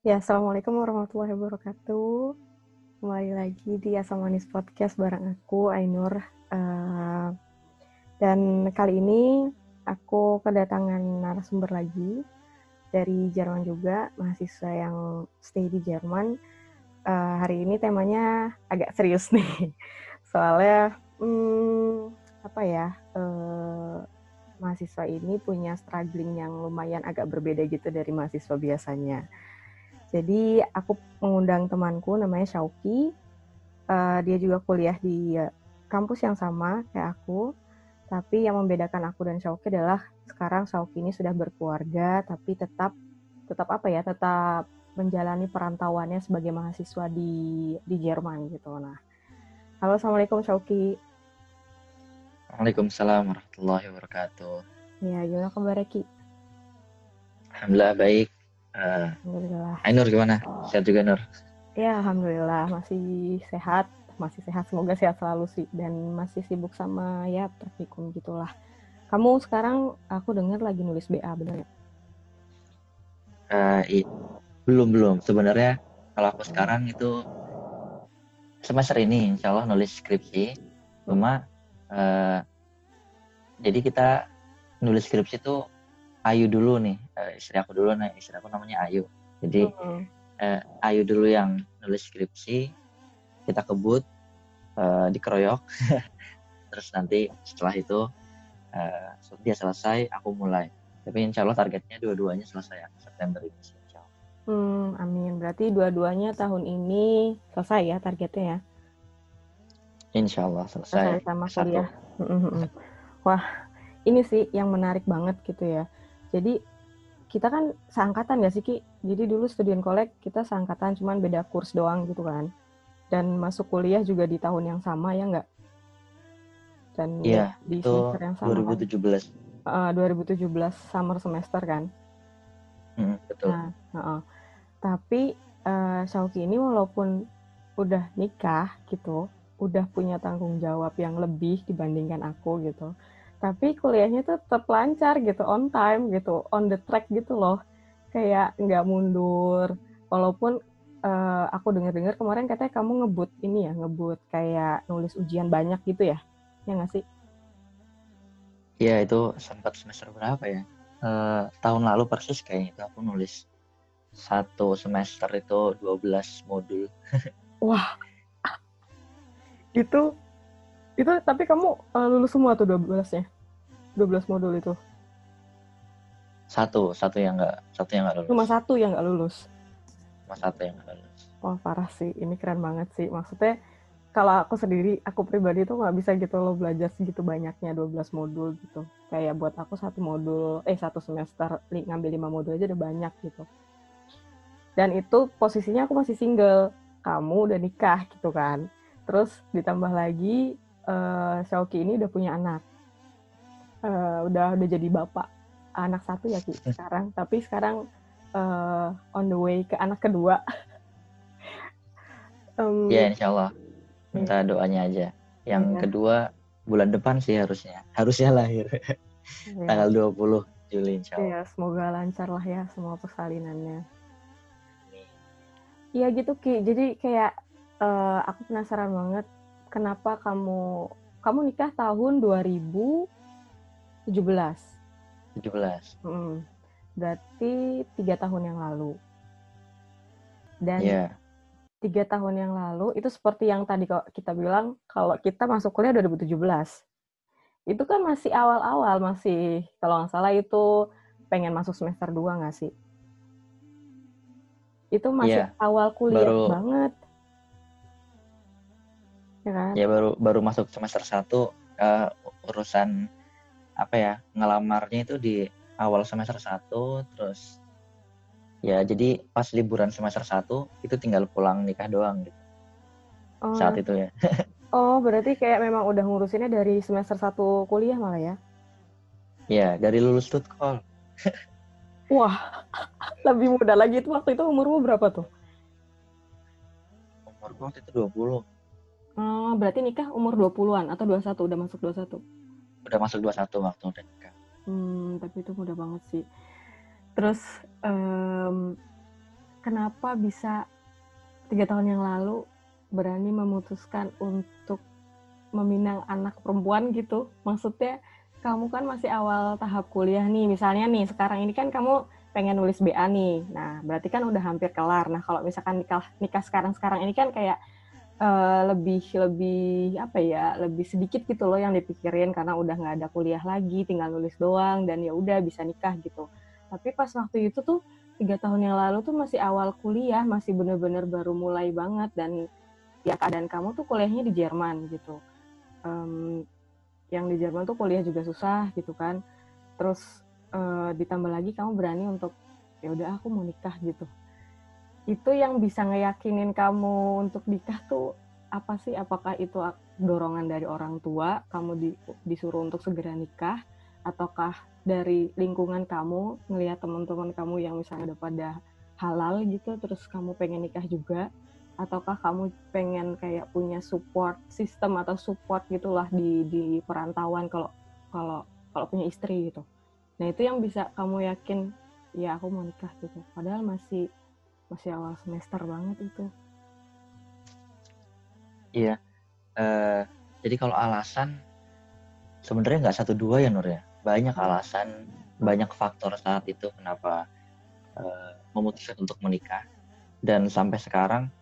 Ya, Assalamualaikum warahmatullahi wabarakatuh. Kembali lagi di Asam Manis Podcast bareng aku, Ainur. Uh, dan kali ini aku kedatangan narasumber lagi dari Jerman juga, mahasiswa yang stay di Jerman. Uh, hari ini temanya agak serius nih, soalnya hmm, apa ya, uh, mahasiswa ini punya struggling yang lumayan agak berbeda gitu dari mahasiswa biasanya jadi aku mengundang temanku namanya Shauki. Uh, dia juga kuliah di uh, kampus yang sama kayak aku. Tapi yang membedakan aku dan Shauki adalah sekarang Shauki ini sudah berkeluarga, tapi tetap tetap apa ya, tetap menjalani perantauannya sebagai mahasiswa di di Jerman gitu. Nah, halo assalamualaikum Shauki. Waalaikumsalam warahmatullahi wabarakatuh. Ya, gimana kabar Ki? Alhamdulillah baik. Uh, alhamdulillah. Ainur gimana? Sehat juga Nur? Ya, alhamdulillah masih sehat, masih sehat. Semoga sehat selalu sih dan masih sibuk sama ya praktikum gitulah. Kamu sekarang aku dengar lagi nulis BA benar ya? Uh, belum belum. Sebenarnya kalau aku sekarang itu semester ini insya Allah nulis skripsi. Cuma uh, jadi kita nulis skripsi itu Ayu dulu nih uh, istri aku dulu nih istri aku namanya Ayu jadi uh-huh. uh, Ayu dulu yang nulis skripsi kita kebut uh, dikeroyok terus nanti setelah itu uh, dia selesai aku mulai tapi insya Allah targetnya dua-duanya selesai ya September ini insya Allah. Hmm, amin. Berarti dua-duanya tahun ini selesai ya targetnya ya? Insya Allah selesai. Selesai sama kuliah. Wah, ini sih yang menarik banget gitu ya. Jadi kita kan seangkatan ya sih Ki? Jadi dulu studian kolek kita seangkatan cuman beda kurs doang gitu kan. Dan masuk kuliah juga di tahun yang sama ya nggak? Dan iya, di itu semester yang sama 2017. Kan? Uh, 2017 summer semester kan? Hmm, betul. Nah, uh -uh. Tapi uh, Shauki ini walaupun udah nikah gitu, udah punya tanggung jawab yang lebih dibandingkan aku gitu tapi kuliahnya tuh tetap lancar gitu on time gitu on the track gitu loh. Kayak nggak mundur. Walaupun uh, aku dengar-dengar kemarin katanya kamu ngebut ini ya ngebut kayak nulis ujian banyak gitu ya ya nggak sih? Iya itu sempat semester berapa ya? Uh, tahun lalu persis kayaknya itu aku nulis satu semester itu 12 modul. Wah. Itu itu tapi kamu uh, lulus semua tuh 12-nya? 12 modul itu? Satu, satu yang enggak, satu yang enggak lulus. Cuma satu yang enggak lulus? Cuma satu yang enggak lulus. Wah, parah sih. Ini keren banget sih. Maksudnya, kalau aku sendiri, aku pribadi tuh nggak bisa gitu loh belajar segitu banyaknya 12 modul gitu. Kayak buat aku satu modul, eh satu semester ngambil lima modul aja udah banyak gitu. Dan itu posisinya aku masih single. Kamu udah nikah gitu kan. Terus ditambah lagi uh, Shauki ini udah punya anak. Uh, udah udah jadi bapak anak satu ya Ki sekarang, tapi sekarang uh, on the way ke anak kedua. um, ya insya Allah minta iya. doanya aja. Yang ya. kedua bulan depan sih harusnya, harusnya lahir ya. tanggal 20 Juli insya Allah. Ya, semoga lancar lah ya semua persalinannya. Iya gitu Ki, jadi kayak uh, aku penasaran banget kenapa kamu kamu nikah tahun 2017. 17. Hmm. Berarti tiga tahun yang lalu. Dan yeah. tiga tahun yang lalu itu seperti yang tadi kita bilang kalau kita masuk kuliah 2017. Itu kan masih awal-awal masih kalau nggak salah itu pengen masuk semester 2 nggak sih? Itu masih yeah. awal kuliah Baru... banget ya kan? Ya baru baru masuk semester satu uh, urusan apa ya ngelamarnya itu di awal semester satu terus ya jadi pas liburan semester satu itu tinggal pulang nikah doang gitu. Oh. saat itu ya. Oh berarti kayak memang udah ngurusinnya dari semester satu kuliah malah ya? Ya dari lulus tutkol wah lebih muda lagi itu waktu itu umurmu berapa tuh? Umurku waktu itu 20 Oh, berarti nikah umur 20-an atau 21 udah masuk 21? Udah masuk 21 waktu udah nikah. Hmm, tapi itu mudah banget sih. Terus um, kenapa bisa tiga tahun yang lalu berani memutuskan untuk meminang anak perempuan gitu? Maksudnya kamu kan masih awal tahap kuliah nih, misalnya nih sekarang ini kan kamu pengen nulis BA nih, nah berarti kan udah hampir kelar. Nah kalau misalkan nikah nikah sekarang sekarang ini kan kayak uh, lebih lebih apa ya lebih sedikit gitu loh yang dipikirin karena udah nggak ada kuliah lagi tinggal nulis doang dan ya udah bisa nikah gitu. Tapi pas waktu itu tuh tiga tahun yang lalu tuh masih awal kuliah masih bener-bener baru mulai banget dan ya keadaan kamu tuh kuliahnya di Jerman gitu. Um, yang di Jerman tuh kuliah juga susah gitu kan. Terus uh, ditambah lagi kamu berani untuk ya udah aku mau nikah gitu itu yang bisa ngeyakinin kamu untuk nikah tuh apa sih? Apakah itu dorongan dari orang tua, kamu di, disuruh untuk segera nikah, ataukah dari lingkungan kamu, ngelihat teman-teman kamu yang misalnya udah pada halal gitu, terus kamu pengen nikah juga, ataukah kamu pengen kayak punya support sistem atau support gitulah di di perantauan kalau kalau kalau punya istri gitu. Nah itu yang bisa kamu yakin ya aku mau nikah gitu. Padahal masih masih awal semester banget itu. Iya uh, jadi kalau alasan sebenarnya nggak satu dua ya Nur ya. Banyak alasan banyak faktor saat itu kenapa uh, memutuskan untuk menikah. Dan sampai sekarang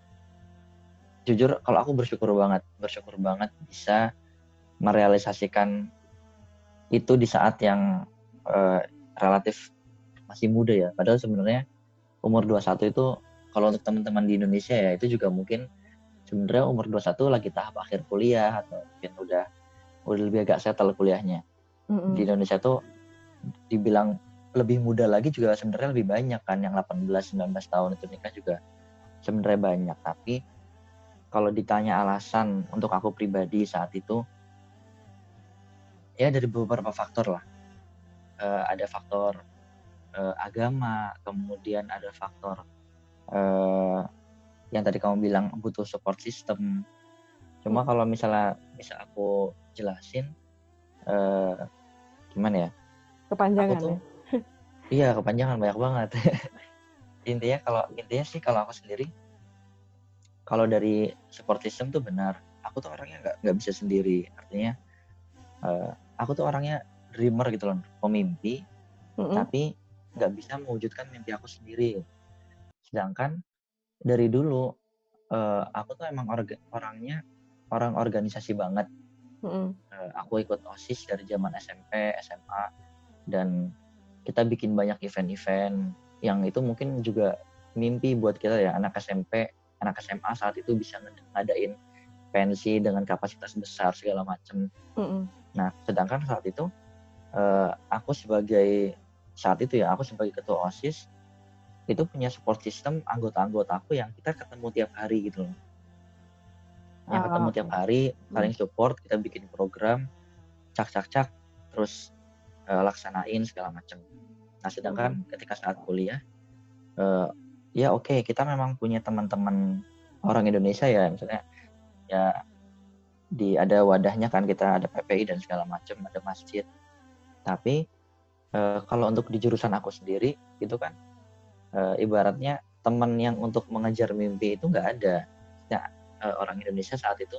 jujur kalau aku bersyukur banget bersyukur banget bisa merealisasikan itu di saat yang uh, relatif masih muda ya. Padahal sebenarnya umur 21 itu kalau untuk teman-teman di Indonesia ya itu juga mungkin sebenarnya umur 21 lagi tahap akhir kuliah atau mungkin udah udah lebih agak settle kuliahnya. Mm-hmm. Di Indonesia tuh dibilang lebih muda lagi juga sebenarnya lebih banyak kan yang 18 19 tahun itu nikah juga sebenarnya banyak tapi kalau ditanya alasan untuk aku pribadi saat itu ya dari beberapa faktor lah uh, ada faktor uh, agama, kemudian ada faktor uh, yang tadi kamu bilang butuh support system. Cuma kalau misalnya bisa aku jelasin, uh, gimana ya? Kepanjangan aku tuh, ya? iya kepanjangan banyak banget. intinya kalau intinya sih kalau aku sendiri, kalau dari support system tuh benar. Aku tuh orangnya nggak nggak bisa sendiri. Artinya, uh, aku tuh orangnya dreamer gitu loh, pemimpi. Mm -hmm. Tapi nggak bisa mewujudkan mimpi aku sendiri. Sedangkan dari dulu uh, aku tuh emang orga, orangnya orang organisasi banget. Mm-hmm. Uh, aku ikut osis dari zaman SMP, SMA, dan kita bikin banyak event-event yang itu mungkin juga mimpi buat kita ya anak SMP, anak SMA saat itu bisa ngadain pensi dengan kapasitas besar segala macam. Mm-hmm. Nah, sedangkan saat itu uh, aku sebagai saat itu ya aku sebagai ketua OSIS itu punya support system anggota-anggota aku yang kita ketemu tiap hari gitu loh. Yang ketemu ah, tiap hari, saling hmm. support, kita bikin program, cak-cak-cak, terus uh, laksanain segala macam. Nah, sedangkan hmm. ketika saat kuliah, uh, ya oke okay, kita memang punya teman-teman orang Indonesia ya, misalnya ya di ada wadahnya kan kita ada PPI dan segala macam, ada masjid. Tapi uh, kalau untuk di jurusan aku sendiri itu kan uh, ibaratnya teman yang untuk mengejar mimpi itu nggak ada ya uh, orang Indonesia saat itu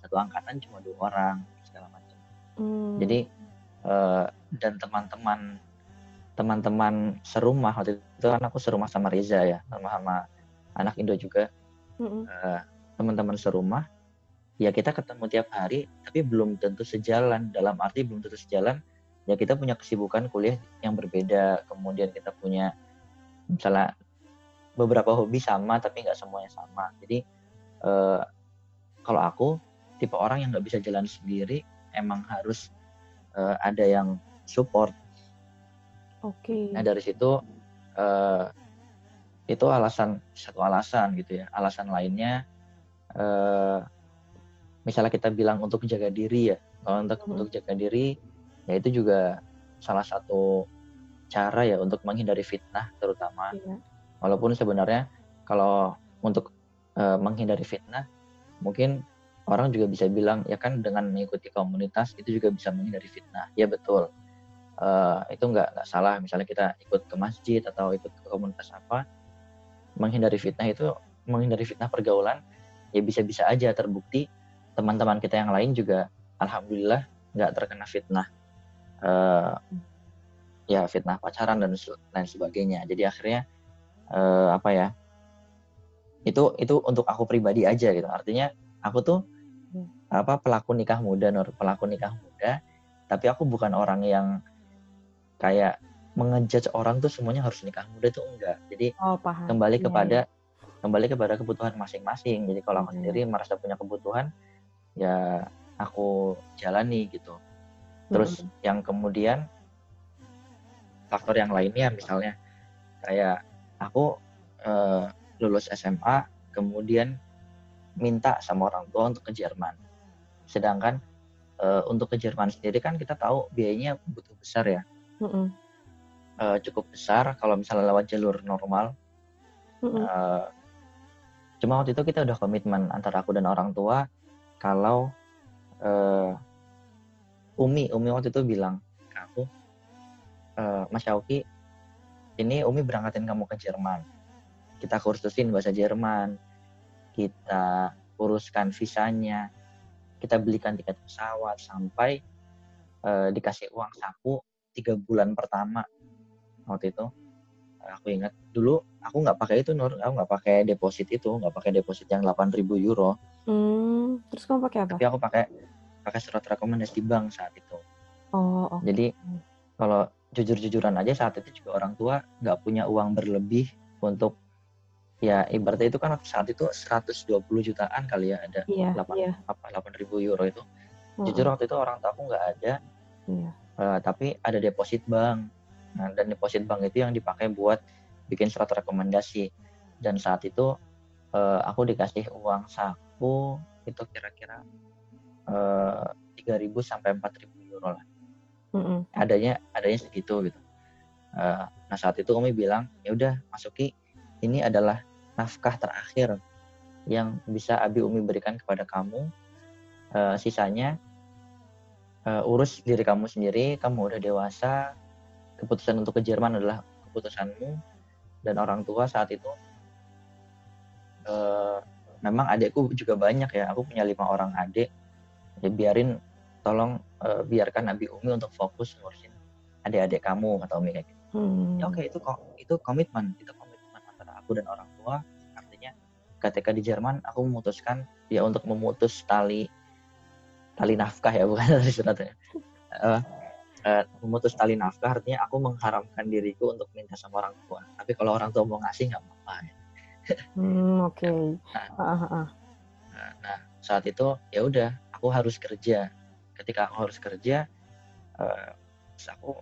satu angkatan cuma dua orang segala macam hmm. jadi uh, dan teman-teman teman-teman serumah waktu itu kan aku serumah sama Riza ya sama sama anak Indo juga hmm. uh, teman-teman serumah ya kita ketemu tiap hari tapi belum tentu sejalan dalam arti belum tentu sejalan ya kita punya kesibukan kuliah yang berbeda. Kemudian kita punya misalnya beberapa hobi sama tapi nggak semuanya sama. Jadi eh, kalau aku tipe orang yang nggak bisa jalan sendiri emang harus eh, ada yang support. Oke. Okay. nah dari situ eh, itu alasan satu alasan gitu ya. Alasan lainnya eh, misalnya kita bilang untuk jaga diri ya. Kalau untuk hmm. untuk jaga diri ya itu juga salah satu cara ya untuk menghindari fitnah terutama. Iya. walaupun sebenarnya kalau untuk uh, menghindari fitnah mungkin orang juga bisa bilang ya kan dengan mengikuti komunitas itu juga bisa menghindari fitnah. Ya betul. Uh, itu nggak nggak salah. Misalnya kita ikut ke masjid atau ikut ke komunitas apa menghindari fitnah itu menghindari fitnah pergaulan ya bisa-bisa aja. Terbukti teman-teman kita yang lain juga alhamdulillah nggak terkena fitnah uh, ya fitnah pacaran dan lain sebagainya jadi akhirnya uh, apa ya itu itu untuk aku pribadi aja gitu artinya aku tuh hmm. apa pelaku nikah muda nur pelaku nikah muda tapi aku bukan orang yang kayak mengejudge orang tuh semuanya harus nikah muda tuh enggak. Jadi oh, paham. kembali ya, kepada ya. kembali kepada kebutuhan masing-masing. Jadi kalau aku sendiri merasa punya kebutuhan ya aku jalani gitu. Terus hmm. yang kemudian faktor yang lainnya misalnya kayak aku uh, lulus SMA kemudian minta sama orang tua untuk ke Jerman. Sedangkan uh, untuk ke Jerman sendiri kan kita tahu biayanya butuh besar ya. Mm -mm uh, cukup besar kalau misalnya lewat jalur normal. Mm-hmm. Uh, cuma waktu itu kita udah komitmen antara aku dan orang tua kalau uh, Umi Umi waktu itu bilang ke aku, uh, Mas Yauki, ini Umi berangkatin kamu ke Jerman. Kita kursusin bahasa Jerman, kita uruskan visanya, kita belikan tiket pesawat sampai uh, dikasih uang saku tiga bulan pertama. Waktu itu aku ingat. Dulu aku nggak pakai itu Nur. Aku nggak pakai deposit itu nggak pakai deposit yang 8.000 euro. Hmm, terus kamu pakai apa? Tapi aku pakai pakai surat rekomendasi bank saat itu oh okay. jadi kalau jujur-jujuran aja saat itu juga orang tua nggak punya uang berlebih untuk ya ibaratnya itu kan saat itu 120 jutaan kali ya ada iya, 8 iya. apa 8.000 euro itu jujur waktu itu orang tua aku nggak ada iya. uh, tapi ada deposit bank Nah, dan deposit bank itu yang dipakai buat bikin surat rekomendasi. Dan saat itu uh, aku dikasih uang saku itu kira-kira eh, 3.000 sampai 4.000 euro lah. Mm-hmm. Adanya adanya segitu gitu. Uh, nah saat itu kami bilang ya udah masuki ini adalah nafkah terakhir yang bisa Abi Umi berikan kepada kamu. Uh, sisanya uh, urus diri kamu sendiri. Kamu udah dewasa, keputusan untuk ke Jerman adalah keputusanmu dan orang tua saat itu uh, memang adikku juga banyak ya aku punya lima orang adik ya biarin tolong uh, biarkan Nabi Umi untuk fokus ngurusin adik-adik kamu atau Umi kayak gitu hmm. ya oke okay, itu kok itu komitmen itu komitmen antara aku dan orang tua artinya ketika di Jerman aku memutuskan ya untuk memutus tali tali nafkah ya bukan tali uh, uh, memutus tali nafkah artinya aku mengharamkan diriku untuk minta sama orang tua. Tapi kalau orang tua mau ngasih nggak apa-apa. Hmm, Oke. Okay. Nah, uh, uh. Nah, nah saat itu ya udah aku harus kerja. Ketika aku harus kerja, uh, aku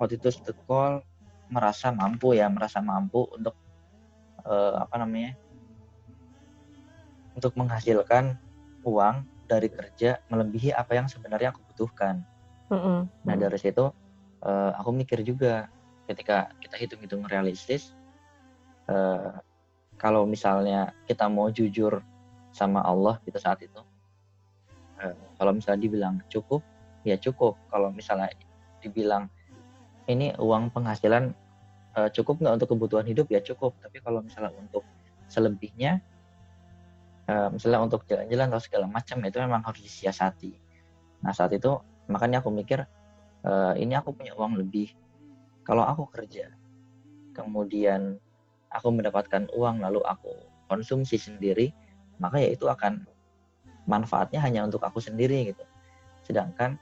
waktu itu call merasa mampu ya merasa mampu untuk uh, apa namanya untuk menghasilkan uang dari kerja melebihi apa yang sebenarnya aku butuhkan mm Nah dari situ uh, aku mikir juga ketika kita hitung-hitung realistis, uh, kalau misalnya kita mau jujur sama Allah gitu saat itu, kalau misalnya dibilang cukup, ya cukup. Kalau misalnya dibilang ini uang penghasilan uh, cukup nggak untuk kebutuhan hidup ya cukup. Tapi kalau misalnya untuk selebihnya, uh, misalnya untuk jalan-jalan atau segala macam itu memang harus disiasati. Nah saat itu makanya aku mikir uh, ini aku punya uang lebih kalau aku kerja kemudian aku mendapatkan uang lalu aku konsumsi sendiri maka ya itu akan manfaatnya hanya untuk aku sendiri gitu. Sedangkan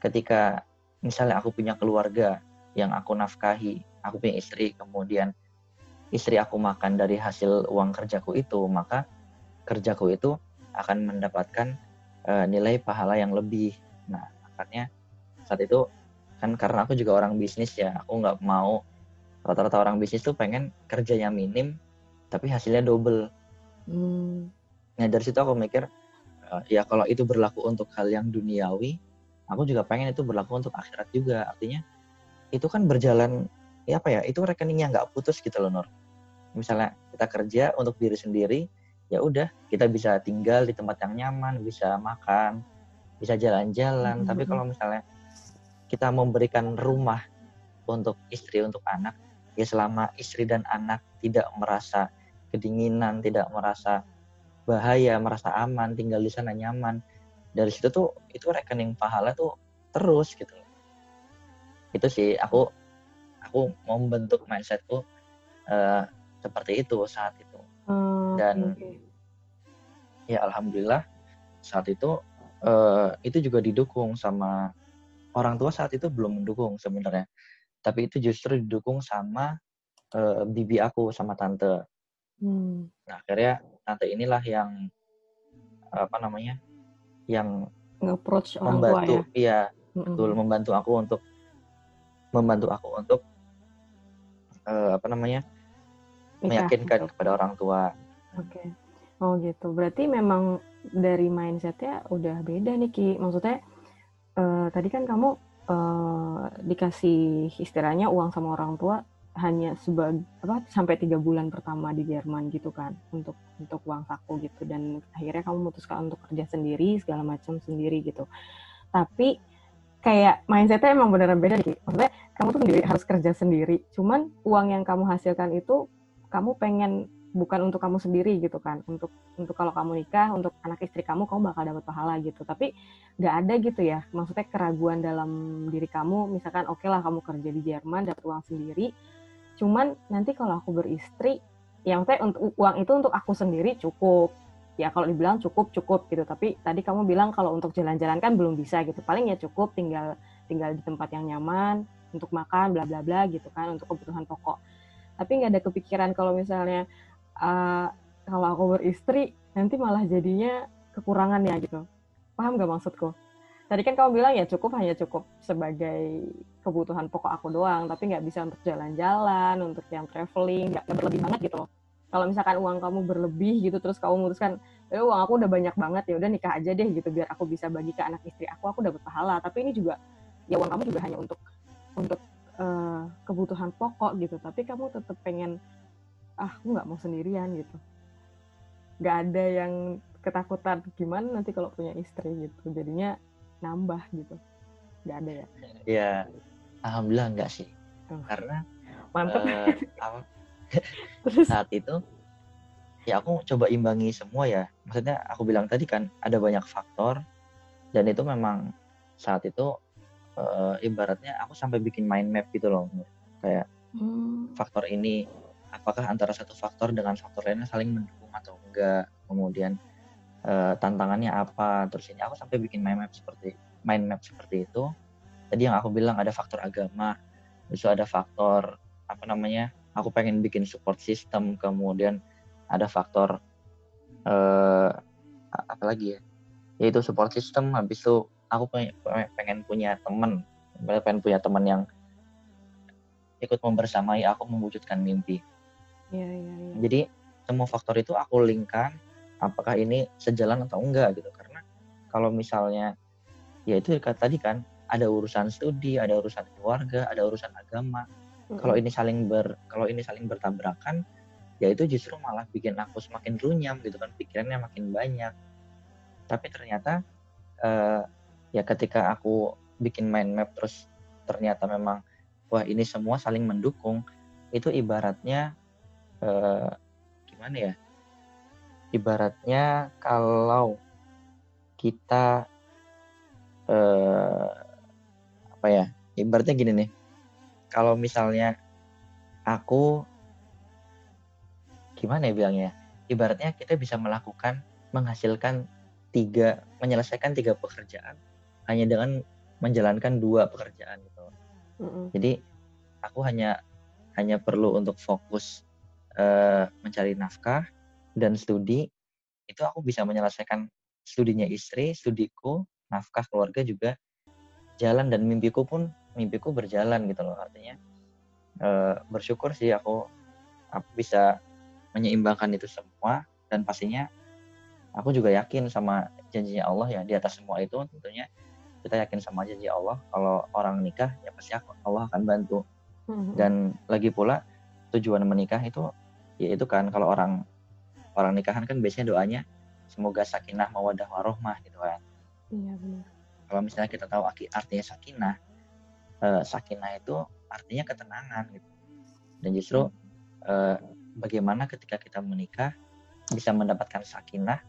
ketika misalnya aku punya keluarga yang aku nafkahi aku punya istri kemudian istri aku makan dari hasil uang kerjaku itu maka kerjaku itu akan mendapatkan uh, nilai pahala yang lebih. Nah makanya saat itu kan karena aku juga orang bisnis ya aku nggak mau rata-rata orang bisnis tuh pengen kerjanya minim tapi hasilnya double. Hmm. nah dari situ aku mikir ya kalau itu berlaku untuk hal yang duniawi aku juga pengen itu berlaku untuk akhirat juga artinya itu kan berjalan ya apa ya itu rekeningnya nggak putus gitu loh Nur misalnya kita kerja untuk diri sendiri ya udah kita bisa tinggal di tempat yang nyaman bisa makan bisa jalan-jalan. Mm -hmm. Tapi kalau misalnya kita memberikan rumah untuk istri, untuk anak, ya selama istri dan anak tidak merasa kedinginan tidak merasa bahaya merasa aman tinggal di sana nyaman. Dari situ tuh itu rekening pahala tuh terus gitu. Itu sih aku aku mau membentuk mindsetku uh, seperti itu saat itu. Oh, dan okay. ya alhamdulillah saat itu uh, itu juga didukung sama orang tua saat itu belum mendukung sebenarnya. Tapi itu justru didukung sama uh, bibi aku sama tante. Hmm. nah akhirnya tante inilah yang apa namanya yang approach membantu tua ya? iya mm-hmm. betul membantu aku untuk membantu aku untuk uh, apa namanya Nikah, meyakinkan gitu. kepada orang tua. Oke. Okay. Oh gitu. Berarti memang dari mindsetnya udah beda nih Ki. Maksudnya uh, tadi kan kamu uh, dikasih istilahnya uang sama orang tua hanya sebagai apa sampai tiga bulan pertama di Jerman gitu kan untuk untuk uang saku gitu. Dan akhirnya kamu memutuskan untuk kerja sendiri segala macam sendiri gitu. Tapi kayak mindsetnya emang beneran beda nih maksudnya kamu tuh sendiri harus kerja sendiri. Cuman uang yang kamu hasilkan itu kamu pengen bukan untuk kamu sendiri gitu kan. Untuk untuk kalau kamu nikah untuk anak istri kamu kamu bakal dapat pahala gitu. Tapi nggak ada gitu ya. Maksudnya keraguan dalam diri kamu misalkan oke okay lah kamu kerja di Jerman dapat uang sendiri cuman nanti kalau aku beristri yang saya untuk uang itu untuk aku sendiri cukup. Ya kalau dibilang cukup cukup gitu. Tapi tadi kamu bilang kalau untuk jalan-jalan kan belum bisa gitu. Paling ya cukup tinggal tinggal di tempat yang nyaman untuk makan bla bla bla gitu kan untuk kebutuhan pokok. Tapi nggak ada kepikiran kalau misalnya uh, kalau aku beristri nanti malah jadinya kekurangan ya gitu. Paham gak maksudku tadi kan kamu bilang ya cukup hanya cukup sebagai kebutuhan pokok aku doang tapi nggak bisa untuk jalan-jalan untuk yang traveling nggak berlebih banget gitu kalau misalkan uang kamu berlebih gitu terus kamu memutuskan eh uang aku udah banyak banget ya udah nikah aja deh gitu biar aku bisa bagi ke anak istri aku aku dapat pahala. Tapi ini juga ya uang kamu juga hanya untuk untuk uh, kebutuhan pokok gitu. Tapi kamu tetap pengen ah aku nggak mau sendirian gitu. Nggak ada yang ketakutan gimana nanti kalau punya istri? gitu. Jadinya nambah gitu. Nggak ada ya? Ya alhamdulillah enggak sih. Oh. karena mantep uh, Terus? saat itu ya aku coba imbangi semua ya. Maksudnya aku bilang tadi kan ada banyak faktor. Dan itu memang saat itu uh, ibaratnya aku sampai bikin mind map gitu loh. Kayak hmm. faktor ini apakah antara satu faktor dengan faktor lainnya saling mendukung atau enggak. Kemudian uh, tantangannya apa. Terus ini aku sampai bikin mind map seperti mind map seperti itu. Tadi yang aku bilang ada faktor agama terus ada faktor apa namanya aku pengen bikin support system kemudian ada faktor uh, apa lagi ya yaitu support system. Habis itu aku pengen, pengen punya teman pengen punya teman yang ikut membersamai aku mewujudkan mimpi. Ya, ya, ya. jadi semua faktor itu aku linkkan apakah ini sejalan atau enggak gitu. Karena kalau misalnya ya itu tadi kan ada urusan studi ada urusan keluarga ada urusan agama. Kalau ini saling ber kalau ini saling bertabrakan ya itu justru malah bikin aku semakin runyam gitu kan pikirannya makin banyak. Tapi ternyata uh, ya ketika aku bikin mind map terus ternyata memang wah ini semua saling mendukung itu ibaratnya uh, gimana ya ibaratnya kalau kita uh, apa ya ibaratnya gini nih. Kalau misalnya aku gimana ya bilangnya? Ibaratnya kita bisa melakukan menghasilkan tiga menyelesaikan tiga pekerjaan. Hanya dengan menjalankan dua pekerjaan gitu. Mm-hmm. jadi aku hanya hanya perlu untuk fokus uh, mencari nafkah dan studi itu aku bisa menyelesaikan studinya istri, studiku, nafkah keluarga juga jalan dan mimpiku pun mimpiku berjalan gitu loh artinya. Uh, bersyukur sih aku aku bisa menyeimbangkan itu semua dan pastinya aku juga yakin sama janjinya Allah ya di atas semua itu tentunya kita yakin sama janji Allah. Kalau orang nikah ya pasti aku, Allah akan bantu. Hmm. dan lagi pula tujuan menikah itu ya itu kan kalau orang orang nikahan kan biasanya doanya semoga sakinah mawadah warohmah gitu kan. Iya benar. Kalau misalnya kita tahu artinya sakinah uh, sakinah itu artinya ketenangan gitu. Dan justru uh, bagaimana ketika kita menikah bisa mendapatkan sakinah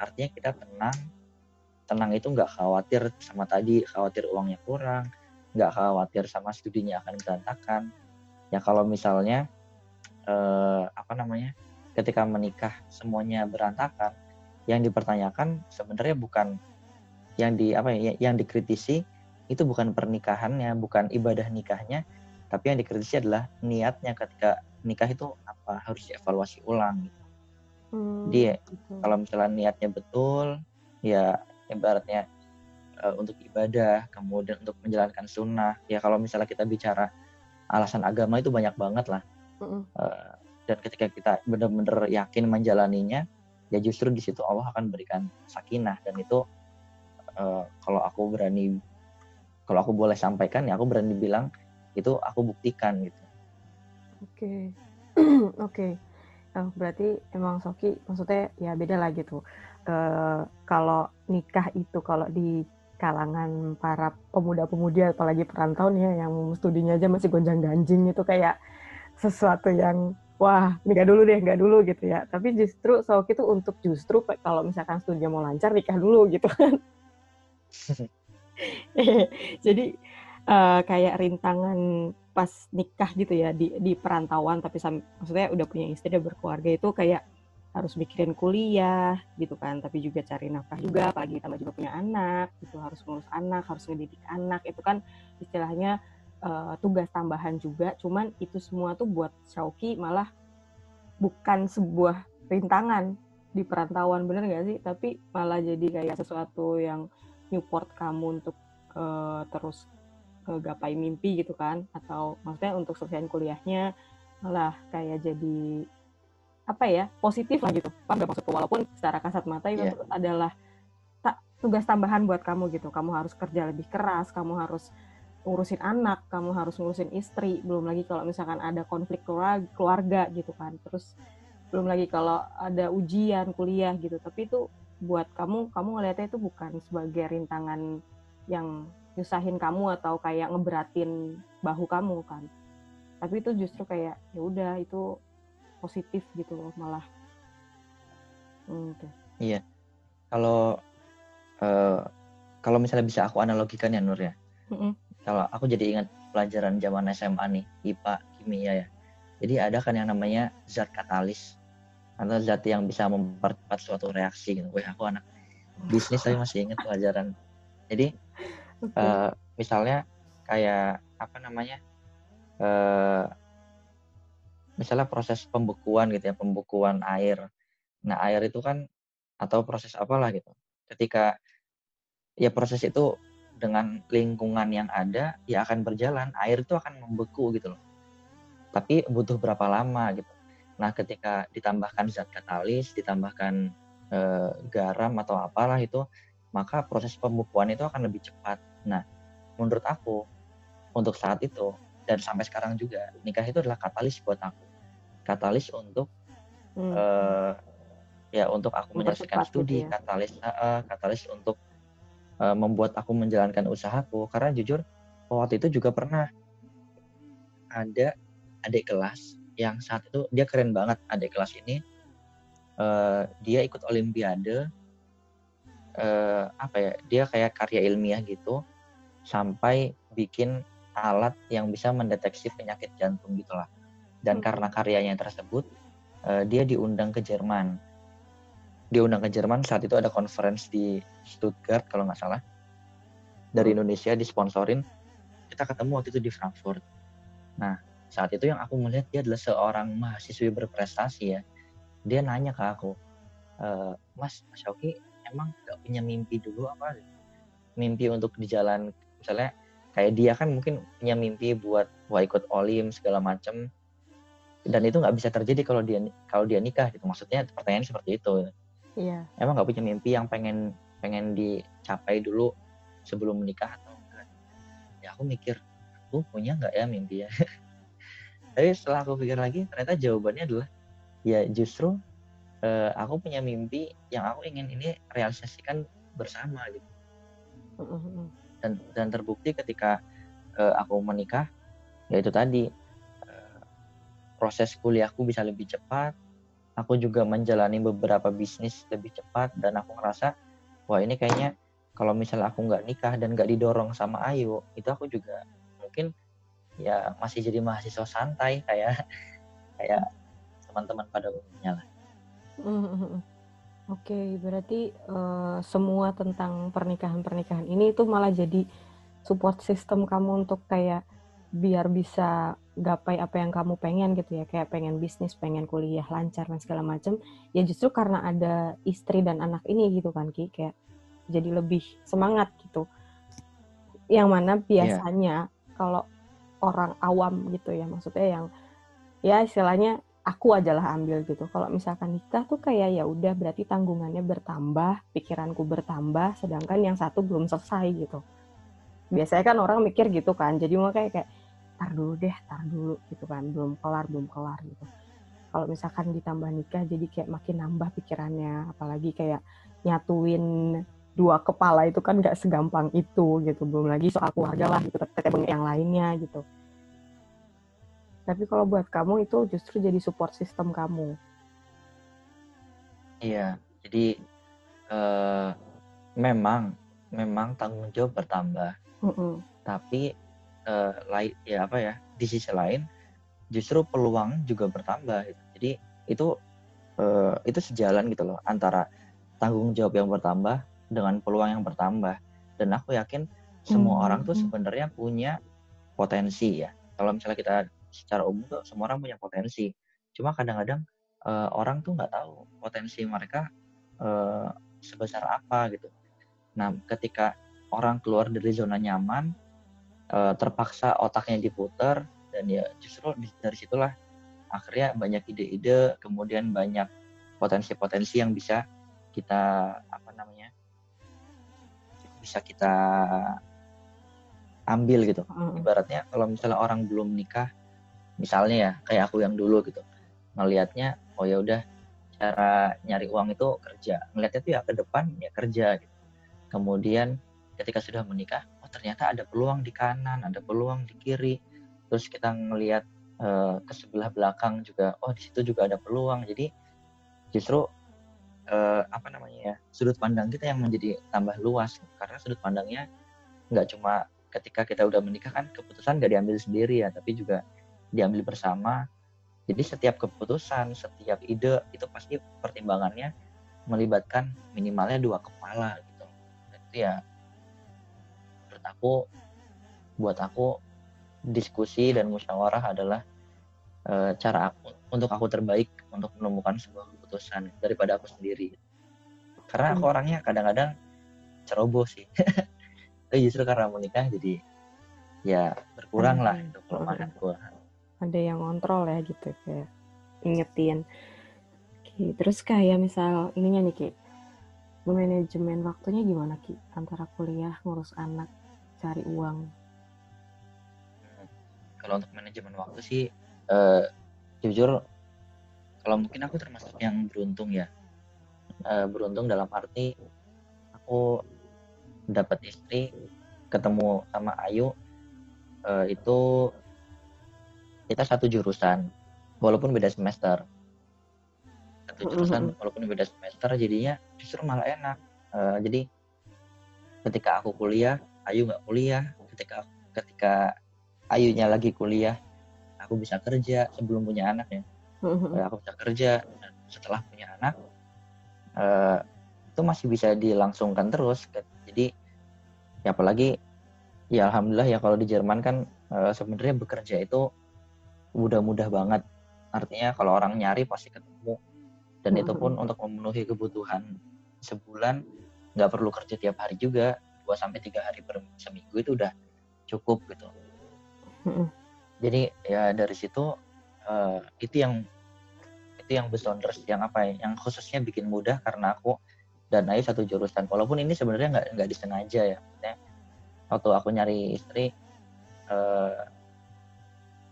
artinya kita tenang. Tenang itu nggak khawatir sama tadi khawatir uangnya kurang nggak khawatir sama studinya akan berantakan. Ya kalau misalnya eh, apa namanya ketika menikah semuanya berantakan yang dipertanyakan sebenarnya bukan yang di apa ya yang dikritisi itu bukan pernikahannya bukan ibadah nikahnya tapi yang dikritisi adalah niatnya ketika nikah itu apa harus dievaluasi ulang gitu. Hmm, dia kalau misalnya niatnya betul ya ibaratnya uh, untuk ibadah, kemudian untuk menjalankan sunnah. Ya kalau misalnya kita bicara alasan agama itu banyak banget lah. Uh, dan ketika kita benar-benar yakin menjalaninya, ya justru di situ Allah akan berikan sakinah dan itu uh, kalau aku berani, kalau aku boleh sampaikan ya aku berani bilang itu aku buktikan gitu. Oke, oke. Okay. Oh, berarti emang Soki maksudnya ya beda lah gitu. Uh, kalau nikah itu kalau di kalangan para pemuda-pemudi apalagi perantau nih ya, yang studinya aja masih gonjang-ganjing itu kayak sesuatu yang wah nikah dulu deh nggak dulu gitu ya. Tapi justru Soki itu untuk justru kalau misalkan studinya mau lancar nikah dulu gitu kan. Jadi uh, kayak rintangan pas nikah gitu ya di di perantauan tapi maksudnya udah punya istri udah berkeluarga itu kayak harus mikirin kuliah gitu kan. Tapi juga cari nafkah juga apalagi tambah juga punya anak gitu. Harus ngurus anak harus ngedidik anak itu kan istilahnya uh, tugas tambahan juga cuman itu semua tuh buat Shauki malah bukan sebuah rintangan di perantauan bener gak sih? Tapi malah jadi kayak sesuatu yang support kamu untuk uh, terus uh, gapai mimpi gitu kan? Atau maksudnya untuk selesaiin kuliahnya malah kayak jadi apa ya positif lah gitu. Paham gak maksudku? Walaupun secara kasat mata itu yeah. adalah tak tugas tambahan buat kamu gitu. Kamu harus kerja lebih keras kamu harus ngurusin anak kamu harus ngurusin istri belum lagi kalau misalkan ada konflik keluarga gitu kan. Terus belum lagi kalau ada ujian kuliah gitu. Tapi itu buat kamu kamu ngelihatnya itu bukan sebagai rintangan yang nyusahin kamu atau kayak ngeberatin bahu kamu kan. Tapi itu justru kayak ya udah itu positif gitu loh malah. Hmm, iya. Kalau uh, kalau misalnya bisa aku analogikan ya Nur ya. Mm-hmm. Kalau aku jadi ingat pelajaran zaman SMA nih IPA kimia ya jadi ada kan yang namanya zat katalis atau zat yang bisa mempercepat suatu reaksi gitu. Wah, aku anak bisnis tapi masih ingat pelajaran. Jadi okay. uh, eh, misalnya kayak apa namanya uh, misalnya proses pembekuan gitu ya, pembekuan air. Nah, air itu kan atau proses apalah gitu. Ketika ya proses itu dengan lingkungan yang ada ya akan berjalan, air itu akan membeku gitu loh. Tapi butuh berapa lama gitu. Nah, ketika ditambahkan zat katalis, ditambahkan e, garam atau apalah itu, maka proses pembekuan itu akan lebih cepat. Nah, menurut aku untuk saat itu dan sampai sekarang juga nikah itu adalah katalis buat aku katalis untuk hmm. uh, ya untuk aku menyelesaikan studi gitu ya. katalis uh, katalis untuk uh, membuat aku menjalankan usahaku karena jujur waktu itu juga pernah ada adik kelas yang saat itu dia keren banget adik kelas ini uh, dia ikut olimpiade uh, apa ya dia kayak karya ilmiah gitu sampai bikin alat yang bisa mendeteksi penyakit jantung gitulah. Dan hmm. karena karyanya tersebut, uh, dia diundang ke Jerman. Diundang ke Jerman saat itu ada conference di Stuttgart kalau nggak salah. Dari hmm. Indonesia disponsorin. Kita ketemu waktu itu di Frankfurt. Nah, saat itu yang aku melihat dia adalah seorang mahasiswi berprestasi ya. Dia nanya ke aku, e, Mas, Mas Yoki emang gak punya mimpi dulu apa? Mimpi untuk di jalan, misalnya kayak dia kan mungkin punya mimpi buat wah ikut olim segala macem dan itu nggak bisa terjadi kalau dia kalau dia nikah gitu maksudnya pertanyaan seperti itu iya. Emang nggak punya mimpi yang pengen pengen dicapai dulu sebelum menikah atau enggak? Ya aku mikir aku punya nggak ya mimpi ya? Tapi setelah aku pikir lagi ternyata jawabannya adalah ya justru uh, aku punya mimpi yang aku ingin ini realisasikan bersama gitu. Dan dan terbukti ketika uh, aku menikah ya itu tadi uh, proses kuliahku bisa lebih cepat aku juga menjalani beberapa bisnis lebih cepat dan aku ngerasa wah ini kayaknya kalau misalnya aku nggak nikah dan nggak didorong sama Ayu itu aku juga mungkin ya masih jadi mahasiswa santai kayak kayak teman-teman pada umumnya lah. Mm-hmm. Oke, okay, berarti uh, semua tentang pernikahan-pernikahan ini itu malah jadi support system kamu untuk kayak biar bisa gapai apa yang kamu pengen gitu ya. Kayak pengen bisnis pengen kuliah lancar dan segala macam ya justru karena ada istri dan anak ini gitu kan ki. Kayak jadi lebih semangat gitu. Yang mana iya. biasanya yeah. kalau orang awam gitu ya maksudnya yang ya istilahnya aku ajalah ambil gitu. Kalau misalkan nikah tuh kayak ya udah berarti tanggungannya bertambah pikiranku bertambah sedangkan yang satu belum selesai gitu. Biasanya kan orang mikir gitu kan jadi makanya kayak tar dulu deh tar dulu gitu kan. Belum kelar belum kelar gitu. Kalau misalkan ditambah nikah jadi kayak makin nambah pikirannya. Apalagi kayak nyatuin dua kepala itu kan nggak segampang itu gitu. Belum lagi soal keluarga lah gitu. Tetep yang lainnya gitu. Tapi kalau buat kamu itu justru jadi support system kamu. Iya jadi uh, memang memang tanggung jawab bertambah. Mm -mm. tapi uh, lain ya apa ya di sisi lain justru peluang juga bertambah gitu. jadi itu uh, itu sejalan gitu loh antara tanggung jawab yang bertambah dengan peluang yang bertambah dan aku yakin semua hmm. orang tuh sebenarnya punya potensi ya kalau misalnya kita secara umum tuh semua orang punya potensi cuma kadang-kadang uh, orang tuh nggak tahu potensi mereka uh, sebesar apa gitu nah ketika orang keluar dari zona nyaman uh, terpaksa otaknya diputar dan ya justru dari situlah akhirnya banyak ide-ide kemudian banyak potensi-potensi yang bisa kita apa namanya bisa kita ambil gitu. Ibaratnya kalau misalnya orang belum nikah misalnya ya kayak aku yang dulu gitu ngelihatnya oh ya udah cara nyari uang itu kerja. Ngelihatnya tuh ya ke depan ya kerja gitu. Kemudian ketika sudah menikah ternyata ada peluang di kanan ada peluang di kiri. Terus kita ngelihat uh, ke sebelah belakang juga oh di situ juga ada peluang. Jadi justru uh, apa namanya ya sudut pandang kita yang menjadi tambah luas. Karena sudut pandangnya nggak cuma ketika kita udah menikah kan keputusan nggak diambil sendiri ya tapi juga diambil bersama. Jadi setiap keputusan setiap ide itu pasti pertimbangannya melibatkan minimalnya dua kepala gitu. Itu ya aku buat aku diskusi dan musyawarah adalah e, cara aku untuk aku terbaik untuk menemukan sebuah keputusan daripada aku sendiri. Karena aku hmm. orangnya kadang-kadang ceroboh sih. Itu justru karena menikah jadi ya berkurang lah hmm. itu kelemahan gue ada yang kontrol ya gitu kayak ingetin. Oke, terus kayak misal ininya nih Ki. Manajemen waktunya gimana Ki antara kuliah ngurus anak cari uang? Kalau untuk manajemen waktu sih, uh, jujur kalau mungkin aku termasuk yang beruntung ya. Uh, beruntung dalam arti aku dapat istri, ketemu sama Ayu, uh, itu kita satu jurusan, walaupun beda semester. Satu jurusan mm-hmm. walaupun beda semester, jadinya justru malah enak. Uh, jadi ketika aku kuliah, Ayu nggak kuliah. Ketika ketika Ayunya lagi kuliah aku bisa kerja sebelum punya anak ya. Mm-hmm. aku bisa kerja dan setelah punya anak uh, itu masih bisa dilangsungkan terus. Jadi ya apalagi ya alhamdulillah ya kalau di Jerman kan uh, sebenarnya bekerja itu mudah-mudah banget. Artinya kalau orang nyari pasti ketemu. Dan itu pun untuk memenuhi kebutuhan sebulan nggak perlu kerja tiap hari juga dua sampai tiga hari per seminggu itu udah cukup gitu. Mm-hmm. Jadi ya dari situ uh, itu yang itu yang besonders yang apa ya, yang khususnya bikin mudah karena aku dan Ayu satu jurusan. Walaupun ini sebenarnya nggak nggak disengaja ya. Maksudnya, waktu aku nyari istri uh,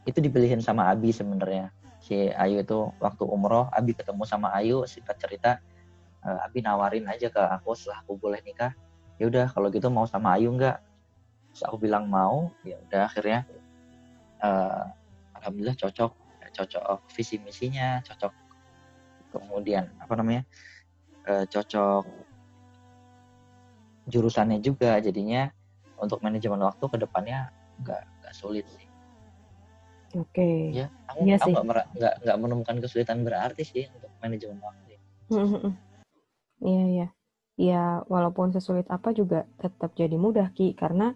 itu dipilihin sama Abi sebenarnya. Si Ayu itu waktu umroh Abi ketemu sama Ayu singkat cerita uh, Abi nawarin aja ke aku setelah aku boleh nikah ya udah kalau gitu mau sama Ayu nggak? Terus aku bilang mau ya udah akhirnya uh, alhamdulillah cocok. Cocok visi misinya cocok kemudian apa namanya uh, cocok jurusannya juga. Jadinya untuk manajemen waktu ke depannya nggak nggak sulit sih. Oke. Okay. ya aku iya aku nggak nggak menemukan kesulitan berarti sih untuk manajemen waktu. Iya iya ya walaupun sesulit apa juga tetap jadi mudah ki. Karena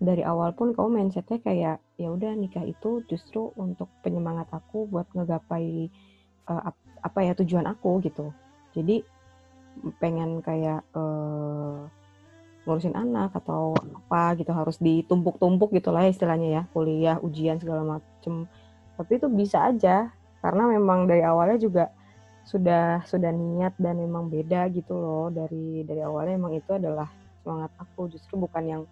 dari awal pun kamu mindsetnya kayak ya udah nikah itu justru untuk penyemangat aku buat ngegapai uh, apa ya tujuan aku gitu. Jadi pengen kayak uh, ngurusin anak atau apa gitu harus ditumpuk-tumpuk gitu lah istilahnya ya kuliah ujian segala macem. Tapi itu bisa aja karena memang dari awalnya juga sudah sudah niat dan memang beda gitu loh. Dari dari awalnya memang itu adalah semangat aku. Justru bukan yang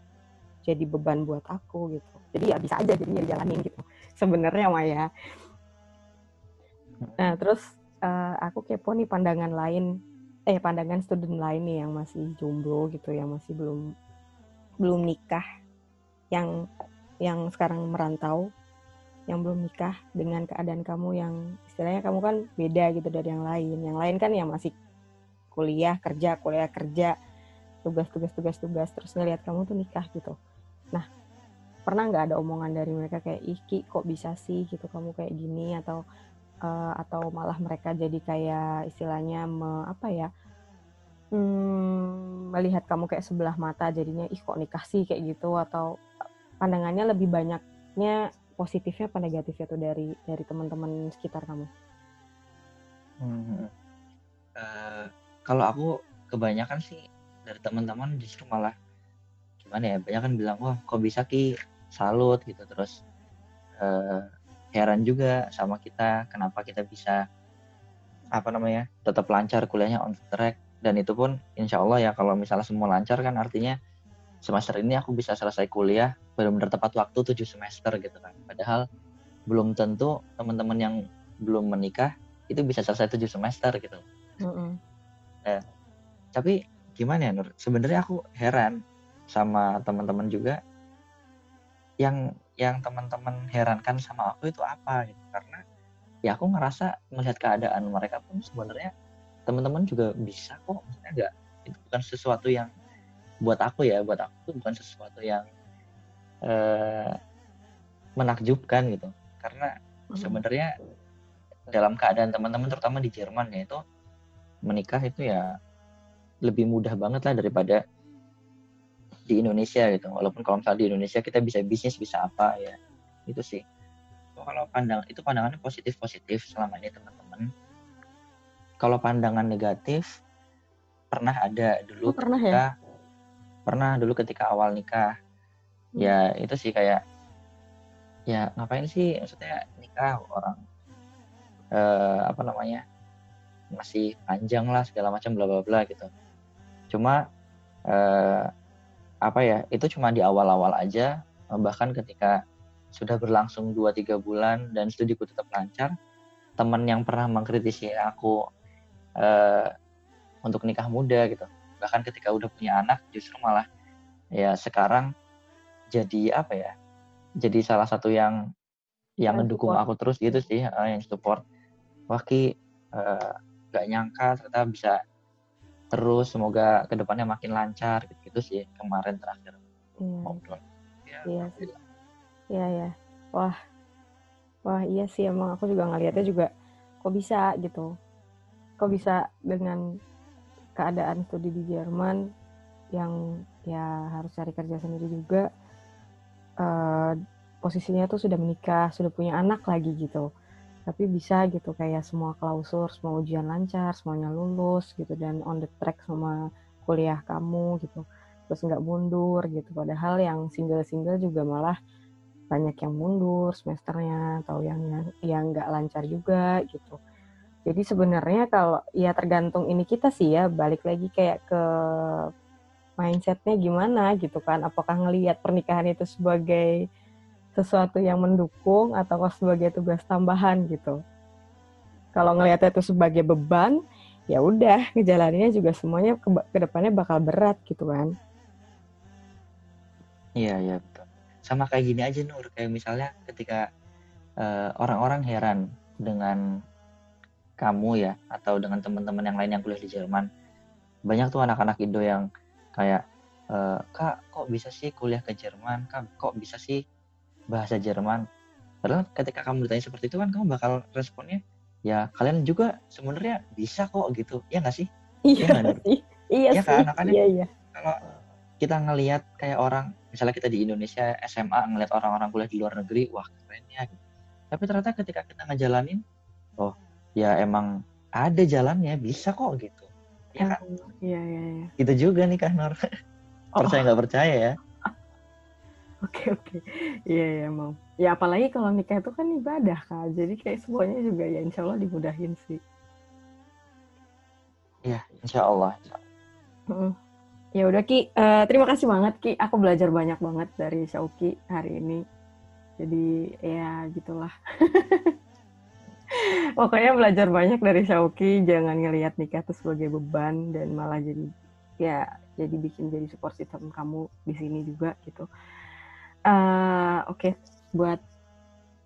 jadi beban buat aku gitu. Jadi ya bisa aja jadinya dijalanin gitu. Sebenarnya Maya. Nah terus uh, aku kepo nih pandangan lain. Eh pandangan student lain nih yang masih jomblo gitu yang masih belum belum nikah. Yang yang sekarang merantau. Yang belum nikah dengan keadaan kamu yang istilahnya kamu kan beda gitu dari yang lain. Yang lain kan yang masih kuliah kerja kuliah kerja tugas-tugas tugas-tugas terus ngelihat kamu tuh nikah gitu. Nah pernah nggak ada omongan dari mereka kayak iki kok bisa sih gitu kamu kayak gini? Atau uh, atau malah mereka jadi kayak istilahnya me, apa ya hmm, melihat kamu kayak sebelah mata jadinya ih kok nikah sih? kayak gitu. Atau pandangannya lebih banyaknya positifnya apa negatifnya tuh dari dari teman-teman sekitar kamu? Hmm, uh, kalau aku kebanyakan sih dari teman-teman justru malah gimana ya banyak kan bilang wah kok bisa ki? Salut gitu. Terus uh, heran juga sama kita kenapa kita bisa apa namanya tetap lancar kuliahnya on track. Dan itu pun insya Allah ya kalau misalnya semua lancar kan artinya semester ini aku bisa selesai kuliah benar-benar tepat waktu tujuh semester gitu kan. Padahal belum tentu teman-teman yang belum menikah itu bisa selesai tujuh semester gitu. Mm -hmm. nah, tapi gimana ya Nur? Sebenarnya aku heran sama teman-teman juga yang yang teman-teman herankan sama aku itu apa gitu. Karena ya aku ngerasa melihat keadaan mereka pun sebenarnya teman-teman juga bisa kok. Maksudnya enggak itu bukan sesuatu yang buat aku ya. Buat aku itu bukan sesuatu yang eh, menakjubkan gitu. Karena hmm. sebenarnya dalam keadaan teman-teman terutama di Jerman ya itu menikah itu ya lebih mudah banget lah daripada di Indonesia gitu. Walaupun kalau misalnya di Indonesia kita bisa bisnis bisa apa ya itu sih. Kalau pandang itu pandangannya positif positif selama ini teman-teman. Kalau pandangan negatif pernah ada dulu oh, pernah ketika, ya pernah dulu ketika awal nikah ya itu sih kayak ya ngapain sih maksudnya nikah orang eh, apa namanya masih panjang lah segala macam bla bla bla gitu. Cuma eh, apa ya itu cuma di awal-awal aja bahkan ketika sudah berlangsung 2-3 bulan dan studiku tetap lancar teman yang pernah mengkritisi aku uh, untuk nikah muda gitu. Bahkan ketika udah punya anak justru malah ya sekarang jadi apa ya jadi salah satu yang yang mendukung aku terus gitu sih uh, yang support. Wah ki uh, gak nyangka ternyata bisa terus semoga ke depannya makin lancar gitu, gitu sih kemarin terakhir iya. ngobrol. Ya, iya sih. iya ya wah wah iya sih emang aku juga ngelihatnya juga kok bisa gitu. Kok bisa dengan keadaan studi di Jerman yang ya harus cari kerja sendiri juga uh, posisinya tuh sudah menikah sudah punya anak lagi gitu tapi bisa gitu kayak semua klausur, semua ujian lancar, semuanya lulus gitu dan on the track sama kuliah kamu gitu. Terus nggak mundur gitu. Padahal yang single-single juga malah banyak yang mundur semesternya atau yang yang nggak lancar juga gitu. Jadi sebenarnya kalau ya tergantung ini kita sih ya balik lagi kayak ke mindsetnya gimana gitu kan. Apakah ngelihat pernikahan itu sebagai sesuatu yang mendukung atau sebagai tugas tambahan gitu. Kalau ngelihatnya itu sebagai beban, ya udah ngejalaninnya juga semuanya ke, ke depannya bakal berat gitu kan. Iya, iya. Sama kayak gini aja Nur, kayak misalnya ketika eh, orang-orang heran dengan kamu ya atau dengan teman-teman yang lain yang kuliah di Jerman banyak tuh anak-anak Indo yang kayak e, kak kok bisa sih kuliah ke Jerman? Kak kok bisa sih bahasa Jerman? Padahal ketika kamu ditanya seperti itu kan kamu bakal responnya ya kalian juga sebenarnya bisa kok gitu. Ya nggak sih? Iya ya, sih. Iya ya, sih. Kan? iya, iya. kalau kita ngelihat kayak orang misalnya kita di Indonesia SMA ngelihat orang-orang kuliah di luar negeri wah keren ya gitu. tapi ternyata ketika kita ngejalanin oh ya emang ada jalannya bisa kok gitu ya kan iya iya iya itu juga nih Kak Nur oh. percaya nggak percaya ya Oke oke, iya iya mau. Ya apalagi kalau nikah itu kan ibadah kak, jadi kayak semuanya juga ya insya Allah dimudahin sih. Iya, insya Allah. Ya udah Ki, uh, terima kasih banget Ki. Aku belajar banyak banget dari Syauki hari ini. Jadi ya gitulah. Pokoknya belajar banyak dari Syauki. Jangan ngelihat nikah itu sebagai beban dan malah jadi ya jadi bikin jadi support system kamu di sini juga gitu. Uh, Oke, okay. buat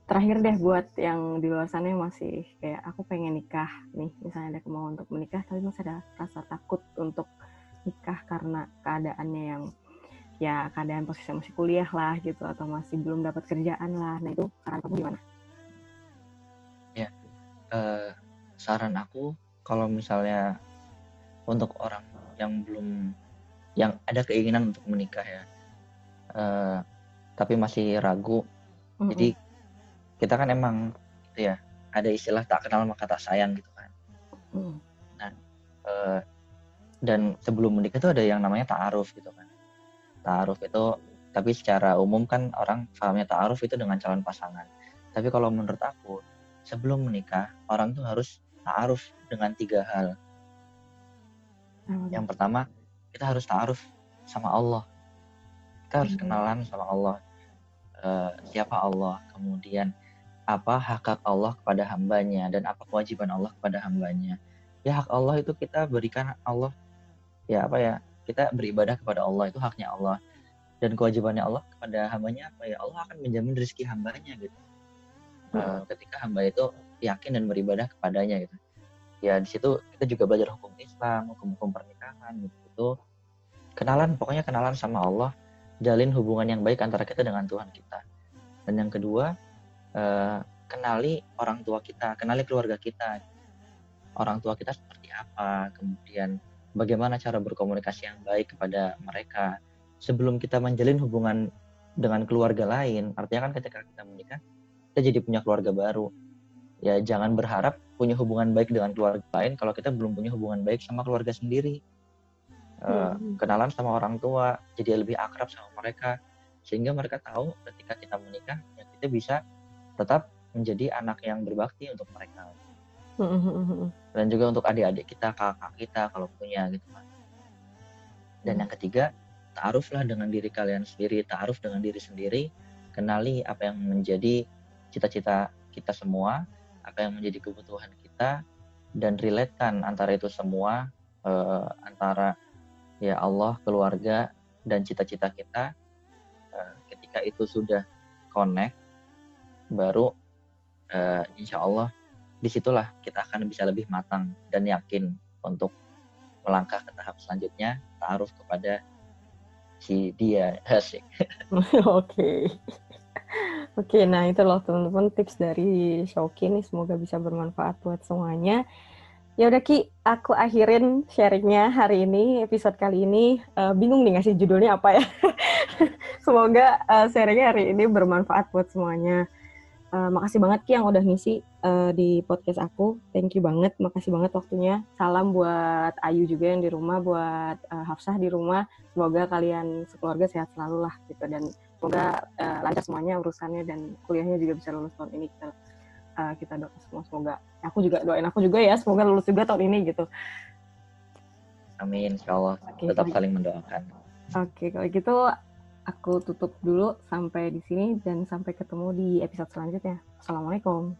terakhir deh buat yang di luar sana yang masih kayak aku pengen nikah nih, misalnya ada kemauan untuk menikah tapi masih ada rasa takut untuk nikah karena keadaannya yang ya keadaan posisi masih kuliah lah gitu atau masih belum dapat kerjaan lah nah itu saran kamu gimana? Uh, saran aku kalau misalnya untuk orang yang belum yang ada keinginan untuk menikah ya uh, tapi masih ragu mm-hmm. jadi kita kan emang gitu ya ada istilah tak kenal maka tak sayang gitu kan mm. nah uh, dan sebelum menikah itu ada yang namanya ta'aruf gitu kan ta'aruf itu tapi secara umum kan orang pahamnya ta'aruf itu dengan calon pasangan tapi kalau menurut aku sebelum menikah orang tuh harus ta'aruf dengan tiga hal. Yang pertama kita harus ta'aruf sama Allah. Kita harus kenalan sama Allah. Uh, siapa Allah? Kemudian apa hak hak Allah kepada hambanya? Dan apa kewajiban Allah kepada hambanya? Ya hak Allah itu kita berikan Allah ya apa ya kita beribadah kepada Allah itu haknya Allah. Dan kewajibannya Allah kepada hambanya apa ya? Allah akan menjamin rezeki hambanya gitu uh, ketika hamba itu yakin dan beribadah kepadanya gitu. Ya di situ kita juga belajar hukum Islam hukum-hukum pernikahan gitu. Itu kenalan pokoknya kenalan sama Allah jalin hubungan yang baik antara kita dengan Tuhan kita. Dan yang kedua uh, kenali orang tua kita kenali keluarga kita. Orang tua kita seperti apa kemudian bagaimana cara berkomunikasi yang baik kepada mereka. Sebelum kita menjalin hubungan dengan keluarga lain artinya kan ketika kita menikah kita jadi punya keluarga baru. Ya jangan berharap punya hubungan baik dengan keluarga lain kalau kita belum punya hubungan baik sama keluarga sendiri. Uh, kenalan sama orang tua jadi lebih akrab sama mereka. Sehingga mereka tahu ketika kita menikah ya kita bisa tetap menjadi anak yang berbakti untuk mereka. Dan juga untuk adik-adik kita kakak kita kalau punya gitu kan dan yang ketiga taaruflah dengan diri kalian sendiri taaruf dengan diri sendiri. Kenali apa yang menjadi cita-cita kita semua apa yang menjadi kebutuhan kita dan relatekan antara itu semua uh, antara ya Allah keluarga dan cita-cita kita. Uh, ketika itu sudah connect baru uh, insya Allah di situlah kita akan bisa lebih matang dan yakin untuk melangkah ke tahap selanjutnya taruh kepada si dia. Asik. Oke oke nah itu loh teman-teman tips dari Shoki nih semoga bisa bermanfaat buat semuanya ya udah Ki aku akhirin sharingnya hari ini episode kali ini uh, bingung nih ngasih judulnya apa ya semoga uh, sharingnya hari ini bermanfaat buat semuanya Uh, makasih banget Ki yang udah ngisi uh, di podcast aku. Thank you banget, makasih banget waktunya. Salam buat Ayu juga yang di rumah, buat uh, Hafsah di rumah. Semoga kalian sekeluarga sehat selalu lah gitu dan semoga uh, lancar semuanya urusannya dan kuliahnya juga bisa lulus tahun ini. Kita uh, kita doa semua semoga. Aku juga doain aku juga ya, semoga lulus juga tahun ini gitu. Amin, insya Allah. Okay, Tetap saling mendoakan. Oke, okay, kalau gitu aku tutup dulu sampai di sini dan sampai ketemu di episode selanjutnya. Assalamualaikum.